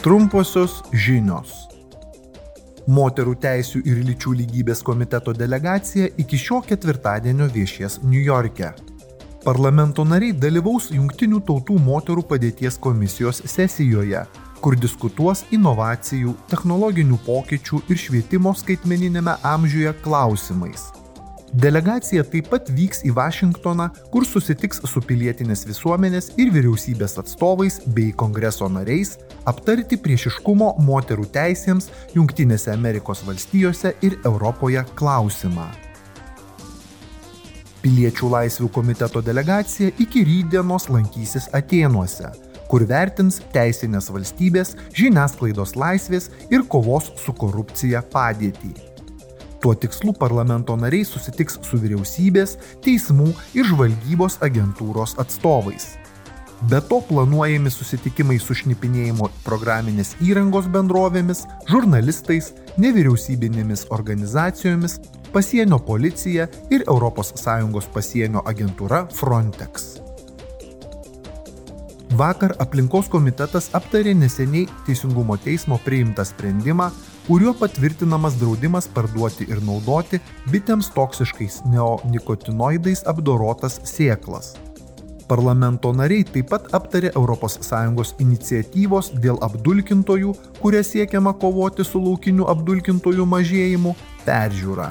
Trumposios žinios. Moterų teisų ir lyčių lygybės komiteto delegacija iki šio ketvirtadienio viešies New York'e. Parlamento nariai dalyvaus Junktinių tautų moterų padėties komisijos sesijoje, kur diskutuos inovacijų, technologinių pokyčių ir švietimo skaitmeninėme amžiuje klausimais. Delegacija taip pat vyks į Vašingtoną, kur susitiks su pilietinės visuomenės ir vyriausybės atstovais bei kongreso nariais, aptarti priešiškumo moterų teisėms Junktinėse Amerikos valstijose ir Europoje klausimą. Piliečių laisvių komiteto delegacija iki rydienos lankysis Atenuose, kur vertins teisinės valstybės, žiniasklaidos laisvės ir kovos su korupcija padėtį. Tuo tikslu parlamento nariai susitiks su vyriausybės, teismų ir žvalgybos agentūros atstovais. Be to planuojami susitikimai su šnipinėjimo programinės įrangos bendrovėmis, žurnalistais, nevyriausybinėmis organizacijomis, pasienio policija ir ES pasienio agentūra Frontex. Vakar aplinkos komitetas aptarė neseniai Teisingumo teismo priimtą sprendimą, kuriuo patvirtinamas draudimas parduoti ir naudoti bitėms toksiškais neonikotinoidais apdorotas sėklas. Parlamento nariai taip pat aptarė ES iniciatyvos dėl apdulkintojų, kuria siekiama kovoti su laukiniu apdulkintojų mažėjimu, peržiūrą.